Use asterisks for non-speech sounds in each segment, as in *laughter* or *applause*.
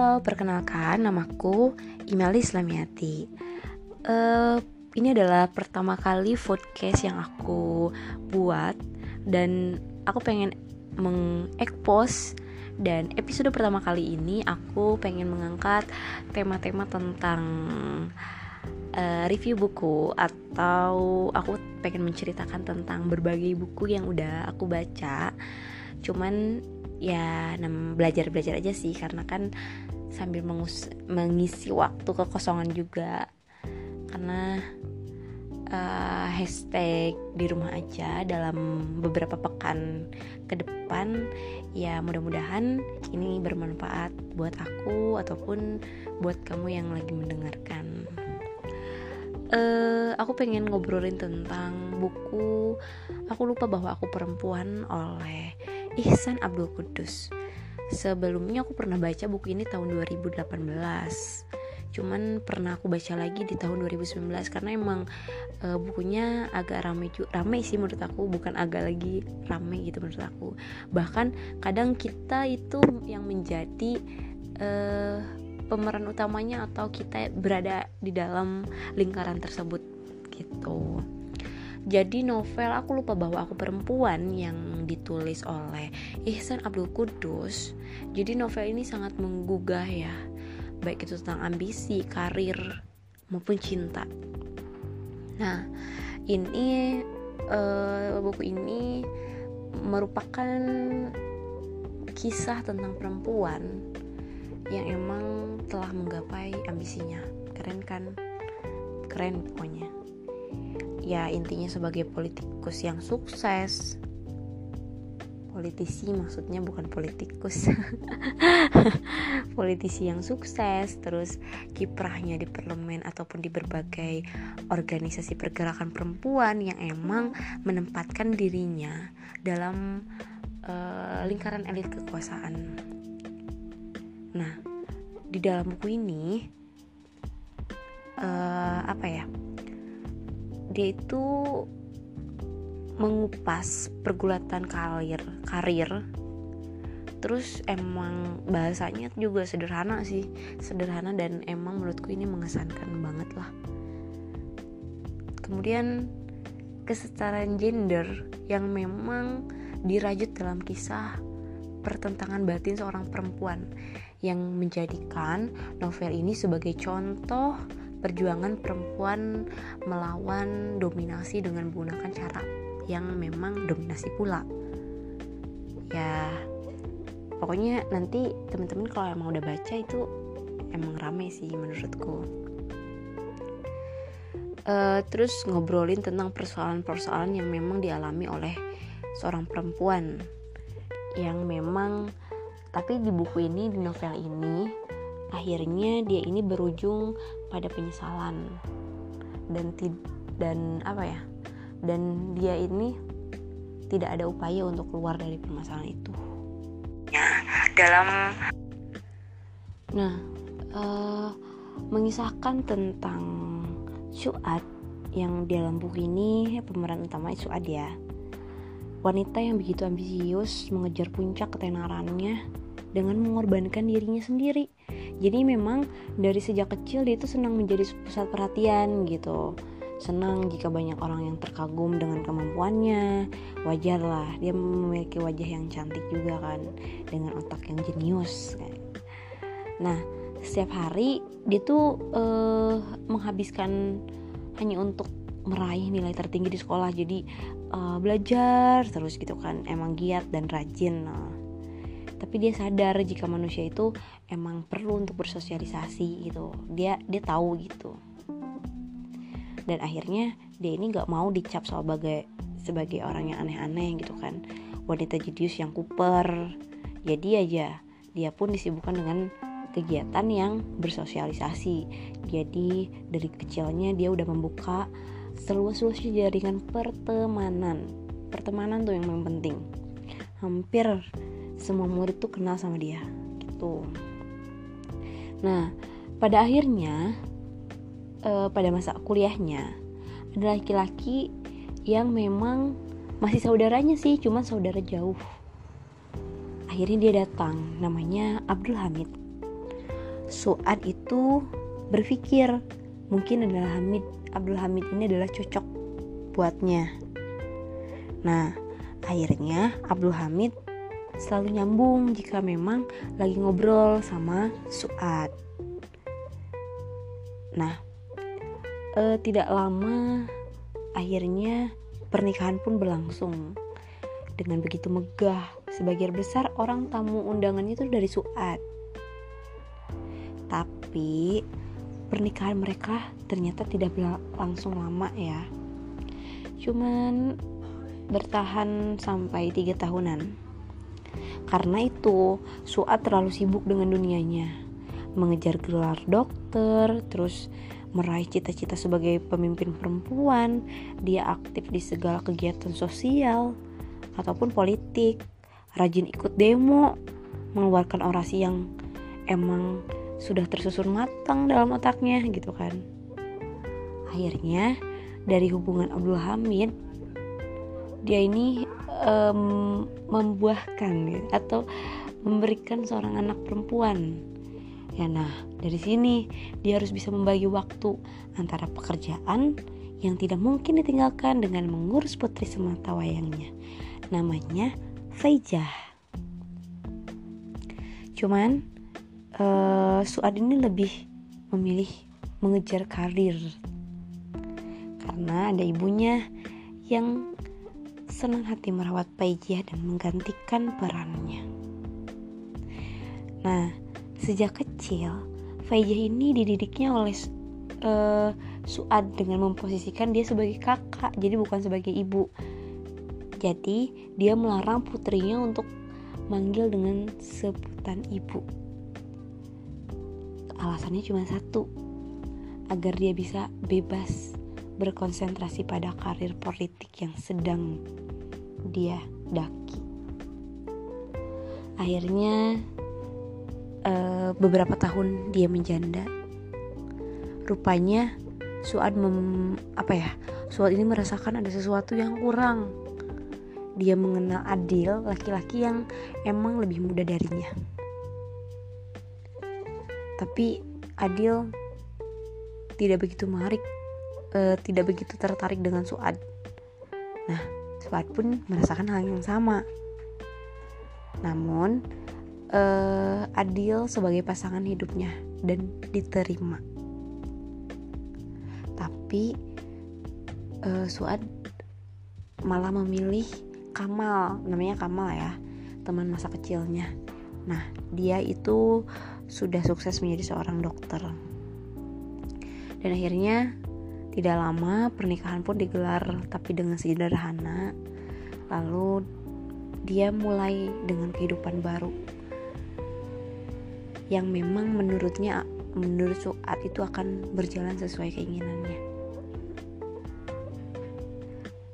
Halo, perkenalkan namaku Imali Islamiati. Uh, ini adalah pertama kali podcast yang aku buat dan aku pengen mengekspos dan episode pertama kali ini aku pengen mengangkat tema-tema tentang uh, review buku atau aku pengen menceritakan tentang berbagai buku yang udah aku baca. Cuman ya belajar belajar aja sih karena kan sambil mengus mengisi waktu kekosongan juga karena uh, hashtag di rumah aja dalam beberapa pekan ke depan ya mudah-mudahan ini bermanfaat buat aku ataupun buat kamu yang lagi mendengarkan uh, aku pengen ngobrolin tentang buku aku lupa bahwa aku perempuan oleh Ihsan Abdul Kudus. Sebelumnya aku pernah baca buku ini tahun 2018. Cuman pernah aku baca lagi di tahun 2019 karena emang e, bukunya agak rame rame sih menurut aku, bukan agak lagi rame gitu menurut aku. Bahkan kadang kita itu yang menjadi e, pemeran utamanya atau kita berada di dalam lingkaran tersebut gitu. Jadi novel aku lupa bahwa aku perempuan yang ditulis oleh Ihsan Abdul Kudus. Jadi novel ini sangat menggugah ya, baik itu tentang ambisi, karir maupun cinta. Nah, ini uh, buku ini merupakan kisah tentang perempuan yang emang telah menggapai ambisinya. Keren kan? Keren pokoknya ya intinya sebagai politikus yang sukses. Politisi maksudnya bukan politikus. *laughs* Politisi yang sukses terus kiprahnya di parlemen ataupun di berbagai organisasi pergerakan perempuan yang emang menempatkan dirinya dalam uh, lingkaran elit kekuasaan. Nah di dalam buku ini uh, apa ya dia itu mengupas pergulatan karir karir. Terus emang bahasanya juga sederhana sih sederhana dan emang menurutku ini mengesankan banget lah. Kemudian kesetaraan gender yang memang dirajut dalam kisah pertentangan batin seorang perempuan yang menjadikan novel ini sebagai contoh perjuangan perempuan melawan dominasi dengan menggunakan cara yang memang dominasi pula. Ya pokoknya nanti teman-teman kalau emang udah baca itu emang rame sih menurutku. Uh, terus ngobrolin tentang persoalan-persoalan yang memang dialami oleh seorang perempuan yang memang tapi di buku ini di novel ini akhirnya dia ini berujung pada penyesalan. Dan dan apa ya? Dan dia ini tidak ada upaya untuk keluar dari permasalahan itu. Dalam nah uh, mengisahkan tentang Suat yang dalam buku ini pemeran utama Suat ya. Wanita yang begitu ambisius mengejar puncak ketenarannya dengan mengorbankan dirinya sendiri jadi memang dari sejak kecil dia itu senang menjadi pusat perhatian gitu. Senang jika banyak orang yang terkagum dengan kemampuannya. Wajar lah dia memiliki wajah yang cantik juga kan dengan otak yang jenius kan. nah setiap hari dia tuh uh, menghabiskan hanya untuk meraih nilai tertinggi di sekolah. Jadi uh, belajar terus gitu kan emang giat dan rajin nah tapi dia sadar jika manusia itu emang perlu untuk bersosialisasi gitu. Dia dia tahu gitu. Dan akhirnya dia ini nggak mau dicap sebagai sebagai orang yang aneh-aneh gitu kan. Wanita jedius yang kuper. Jadi aja dia pun disibukkan dengan kegiatan yang bersosialisasi. Jadi dari kecilnya dia udah membuka seluas-luasnya jaringan pertemanan. Pertemanan tuh yang paling penting. Hampir semua murid tuh kenal sama dia gitu. Nah pada akhirnya uh, pada masa kuliahnya ada laki-laki yang memang masih saudaranya sih cuma saudara jauh. Akhirnya dia datang namanya Abdul Hamid. Suad itu berpikir mungkin adalah Hamid Abdul Hamid ini adalah cocok buatnya. Nah, akhirnya Abdul Hamid selalu nyambung jika memang lagi ngobrol sama Suad. Nah, eh, tidak lama akhirnya pernikahan pun berlangsung dengan begitu megah. Sebagian besar orang tamu undangannya itu dari Suad. Tapi pernikahan mereka ternyata tidak berlangsung lama ya. Cuman bertahan sampai tiga tahunan. Karena itu, Suat terlalu sibuk dengan dunianya, mengejar gelar dokter, terus meraih cita-cita sebagai pemimpin perempuan, dia aktif di segala kegiatan sosial ataupun politik, rajin ikut demo, mengeluarkan orasi yang emang sudah tersusun matang dalam otaknya gitu kan. Akhirnya dari hubungan Abdul Hamid dia ini um, membuahkan gitu, atau memberikan seorang anak perempuan Ya nah, dari sini dia harus bisa membagi waktu antara pekerjaan yang tidak mungkin ditinggalkan dengan mengurus putri semata wayangnya. Namanya Faijah. Cuman uh, Suad ini lebih memilih mengejar karir karena ada ibunya yang senang hati merawat Faijah dan menggantikan perannya. Nah, Sejak kecil, Faijah ini dididiknya oleh uh, Suad dengan memposisikan dia sebagai kakak, jadi bukan sebagai ibu. Jadi, dia melarang putrinya untuk manggil dengan sebutan ibu. Alasannya cuma satu, agar dia bisa bebas berkonsentrasi pada karir politik yang sedang dia daki. Akhirnya uh, beberapa tahun dia menjanda. Rupanya Suad mem, apa ya Suad ini merasakan ada sesuatu yang kurang. Dia mengenal Adil laki-laki yang emang lebih muda darinya. Tapi Adil tidak begitu menarik uh, tidak begitu tertarik dengan Suad nah Suad pun merasakan hal yang sama namun uh, adil sebagai pasangan hidupnya dan diterima. Tapi uh, Suad malah memilih Kamal, namanya Kamal ya, teman masa kecilnya. Nah, dia itu sudah sukses menjadi seorang dokter. Dan akhirnya tidak lama pernikahan pun digelar tapi dengan sederhana. Lalu dia mulai dengan kehidupan baru yang memang menurutnya menurut Suat itu akan berjalan sesuai keinginannya.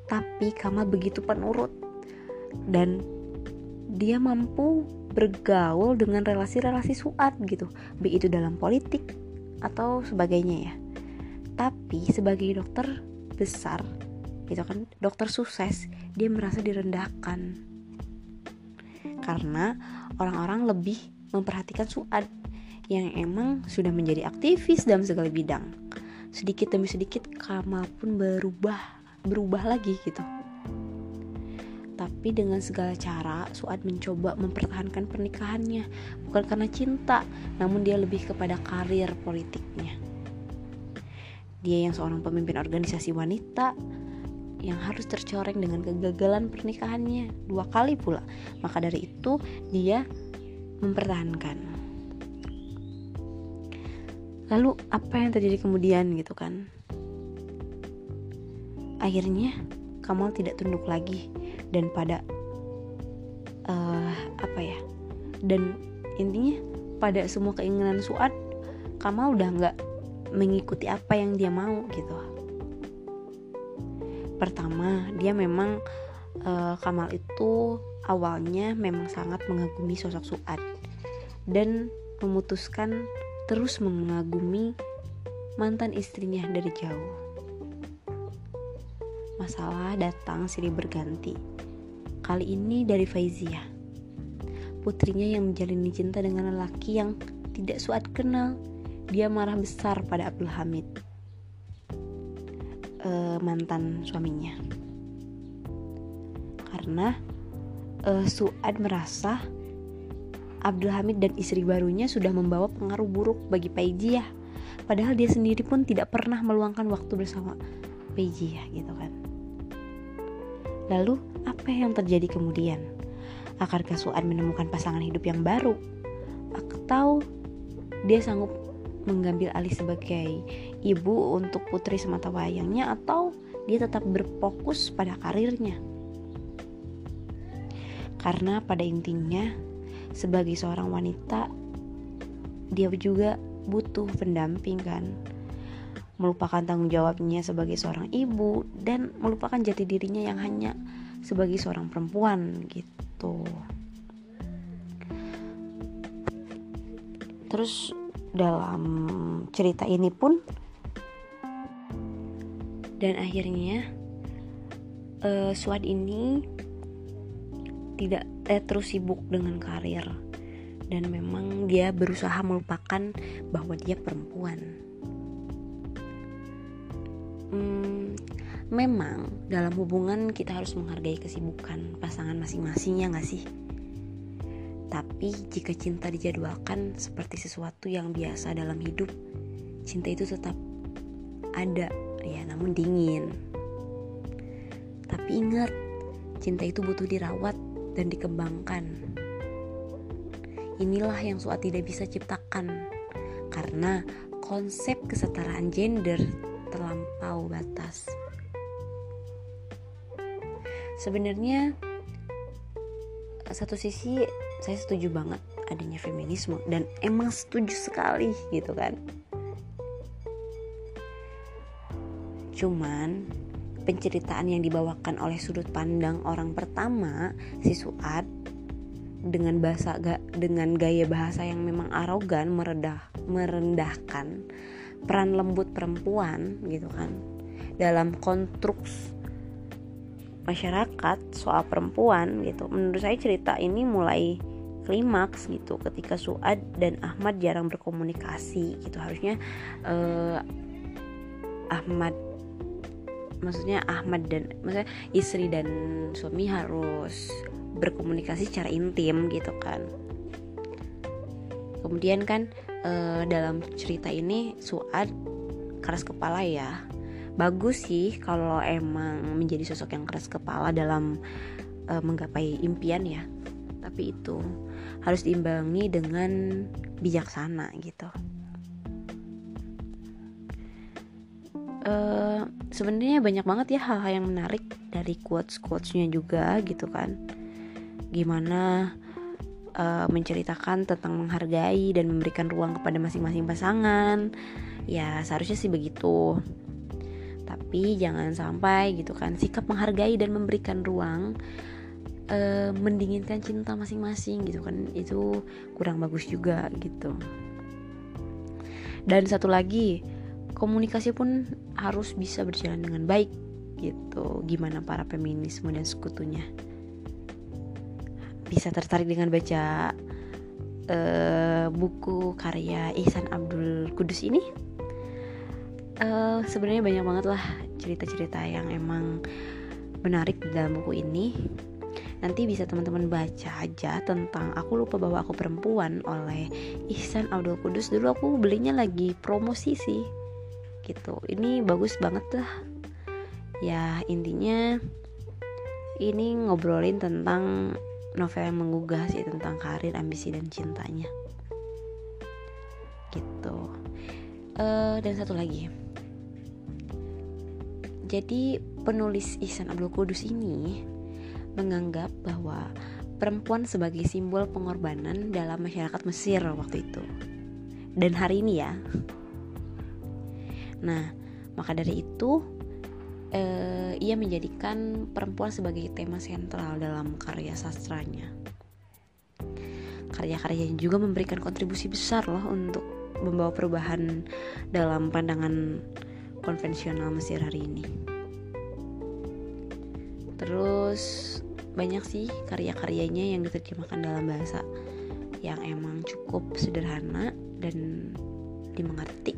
Tapi Kamal begitu penurut dan dia mampu bergaul dengan relasi-relasi Suat gitu, baik itu dalam politik atau sebagainya ya. Tapi sebagai dokter besar, gitu kan, dokter sukses, dia merasa direndahkan karena orang-orang lebih memperhatikan Suad yang emang sudah menjadi aktivis dalam segala bidang. Sedikit demi sedikit Kamal pun berubah, berubah lagi gitu. Tapi dengan segala cara Suad mencoba mempertahankan pernikahannya bukan karena cinta, namun dia lebih kepada karir politiknya. Dia yang seorang pemimpin organisasi wanita yang harus tercoreng dengan kegagalan pernikahannya dua kali pula. Maka dari itu dia mempertahankan. Lalu apa yang terjadi kemudian gitu kan? Akhirnya Kamal tidak tunduk lagi. Dan pada uh, apa ya? Dan intinya pada semua keinginan Suad Kamal udah nggak mengikuti apa yang dia mau gitu pertama dia memang uh, Kamal itu awalnya memang sangat mengagumi sosok Suad dan memutuskan terus mengagumi mantan istrinya dari jauh. Masalah datang silih berganti. Kali ini dari Faizia. Putrinya yang menjalani cinta dengan lelaki yang tidak Suat kenal. Dia marah besar pada Abdul Hamid, uh, mantan suaminya, karena uh, Suad merasa Abdul Hamid dan istri barunya sudah membawa pengaruh buruk bagi Paijiah. Padahal dia sendiri pun tidak pernah meluangkan waktu bersama Paijiah gitu kan. Lalu apa yang terjadi kemudian? Akankah Suad menemukan pasangan hidup yang baru? Atau dia sanggup mengambil alih sebagai ibu untuk putri semata wayangnya atau dia tetap berfokus pada karirnya? Karena pada intinya sebagai seorang wanita dia juga butuh pendamping kan melupakan tanggung jawabnya sebagai seorang ibu dan melupakan jati dirinya yang hanya sebagai seorang perempuan gitu terus dalam cerita ini pun dan akhirnya uh, Suad ini tidak eh, terus sibuk dengan karir dan memang dia berusaha melupakan bahwa dia perempuan. Hmm, memang dalam hubungan kita harus menghargai kesibukan pasangan masing-masing ya nggak sih? Tapi jika cinta dijadwalkan seperti sesuatu yang biasa dalam hidup, cinta itu tetap ada ya namun dingin. Tapi ingat, cinta itu butuh dirawat dan dikembangkan. Inilah yang Suat tidak bisa ciptakan karena konsep kesetaraan gender terlampau batas. Sebenarnya satu sisi saya setuju banget adanya feminisme dan emang setuju sekali gitu kan. Cuman penceritaan yang dibawakan oleh sudut pandang orang pertama si Suad dengan bahasa ga, dengan gaya bahasa yang memang arogan meredah merendahkan peran lembut perempuan gitu kan dalam konstruks masyarakat soal perempuan gitu. Menurut saya cerita ini mulai klimaks gitu ketika Suad dan Ahmad jarang berkomunikasi gitu. Harusnya uh, Ahmad maksudnya Ahmad dan maksudnya istri dan suami harus berkomunikasi secara intim gitu kan. Kemudian kan e, dalam cerita ini Suad keras kepala ya bagus sih kalau emang menjadi sosok yang keras kepala dalam e, menggapai impian ya. Tapi itu harus diimbangi dengan bijaksana gitu. Uh, sebenarnya banyak banget ya hal-hal yang menarik dari quotes quotesnya juga gitu kan. Gimana uh, menceritakan tentang menghargai dan memberikan ruang kepada masing-masing pasangan. Ya seharusnya sih begitu tapi jangan sampai gitu kan sikap menghargai dan memberikan ruang uh, mendinginkan cinta masing-masing gitu kan. Itu kurang bagus juga gitu. Dan satu lagi komunikasi pun harus bisa berjalan dengan baik gitu. Gimana para feminisme dan sekutunya? Bisa tertarik dengan baca uh, buku karya Ihsan Abdul Kudus ini uh, sebenarnya banyak banget lah cerita-cerita yang emang menarik di dalam buku ini. Nanti bisa teman-teman baca aja tentang aku lupa bahwa aku perempuan oleh Ihsan Abdul Kudus. Dulu aku belinya lagi promosi sih gitu. Ini bagus banget lah. Ya intinya ini ngobrolin tentang novel yang menggugah sih tentang karir ambisi dan cintanya. Gitu. Uh, dan satu lagi jadi penulis Ihsan Abdul Kudus ini menganggap bahwa perempuan sebagai simbol pengorbanan dalam masyarakat Mesir waktu itu dan hari ini ya Nah, maka dari itu eh, ia menjadikan perempuan sebagai tema sentral dalam karya sastranya. Karya-karyanya juga memberikan kontribusi besar loh untuk membawa perubahan dalam pandangan konvensional Mesir hari ini. Terus banyak sih karya-karyanya yang diterjemahkan dalam bahasa yang emang cukup sederhana dan dimengerti.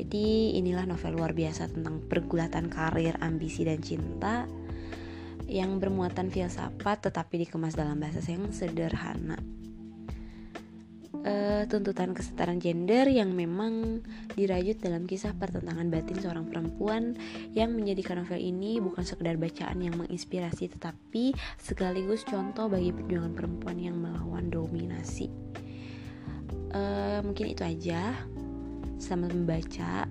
Jadi inilah novel luar biasa tentang pergulatan karir, ambisi dan cinta yang bermuatan filsafat tetapi dikemas dalam bahasa yang sederhana uh, tuntutan kesetaraan gender yang memang dirajut dalam kisah pertentangan batin seorang perempuan yang menjadikan novel ini bukan sekedar bacaan yang menginspirasi tetapi sekaligus contoh bagi perjuangan perempuan yang melawan dominasi. Uh, mungkin itu aja. Selamat membaca.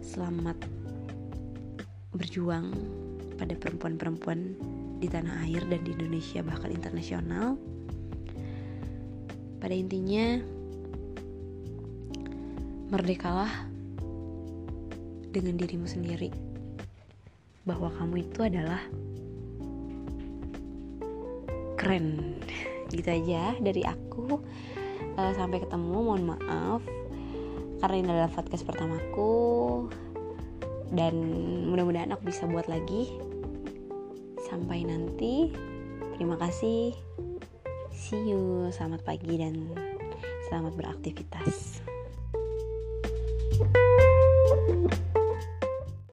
Selamat berjuang pada perempuan-perempuan di tanah air dan di Indonesia bahkan internasional. Pada intinya, merdekalah dengan dirimu sendiri, bahwa kamu itu adalah keren. Gitu aja dari aku. Uh, sampai ketemu, mohon maaf karena ini adalah podcast pertamaku dan mudah-mudahan aku bisa buat lagi. Sampai nanti, terima kasih. See you, selamat pagi dan selamat beraktivitas.